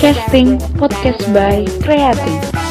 Casting Podcast by Creative.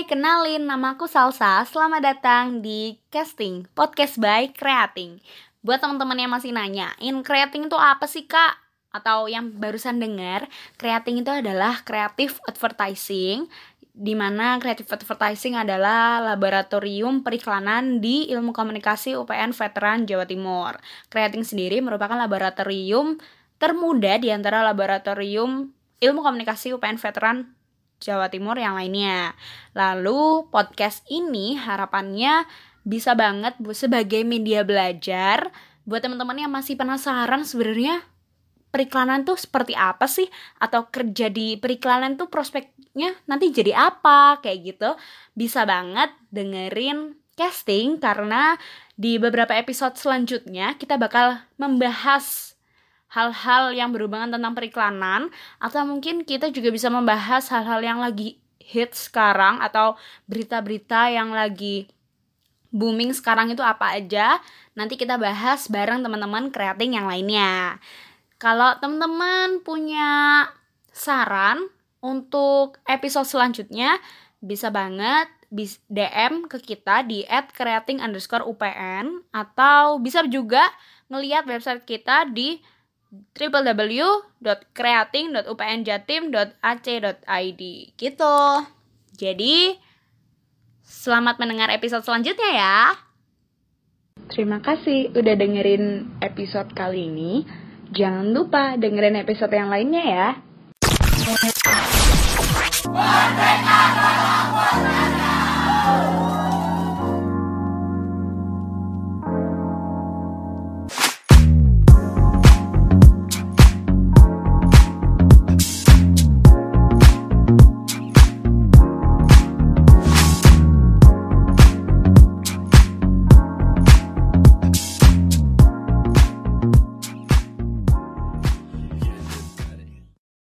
Hai, kenalin namaku Salsa. Selamat datang di Casting Podcast by Creating. Buat teman-teman yang masih nanyain, creating itu apa sih, Kak? Atau yang barusan dengar, creating itu adalah creative advertising di mana creative advertising adalah laboratorium periklanan di Ilmu Komunikasi UPN Veteran Jawa Timur. Creating sendiri merupakan laboratorium termuda di antara laboratorium Ilmu Komunikasi UPN Veteran Jawa Timur yang lainnya. Lalu podcast ini harapannya bisa banget bu sebagai media belajar buat teman-teman yang masih penasaran sebenarnya periklanan tuh seperti apa sih? Atau kerja di periklanan tuh prospeknya nanti jadi apa? Kayak gitu. Bisa banget dengerin casting karena di beberapa episode selanjutnya kita bakal membahas hal-hal yang berhubungan tentang periklanan atau mungkin kita juga bisa membahas hal-hal yang lagi hit sekarang atau berita-berita yang lagi booming sekarang itu apa aja. Nanti kita bahas bareng teman-teman creating yang lainnya. Kalau teman-teman punya saran untuk episode selanjutnya bisa banget DM ke kita di @creating underscore UPN atau bisa juga ngeliat website kita di www.creating.upnjatim.ac.id gitu. Jadi selamat mendengar episode selanjutnya ya. Terima kasih udah dengerin episode kali ini. Jangan lupa dengerin episode yang lainnya ya. Merdeka,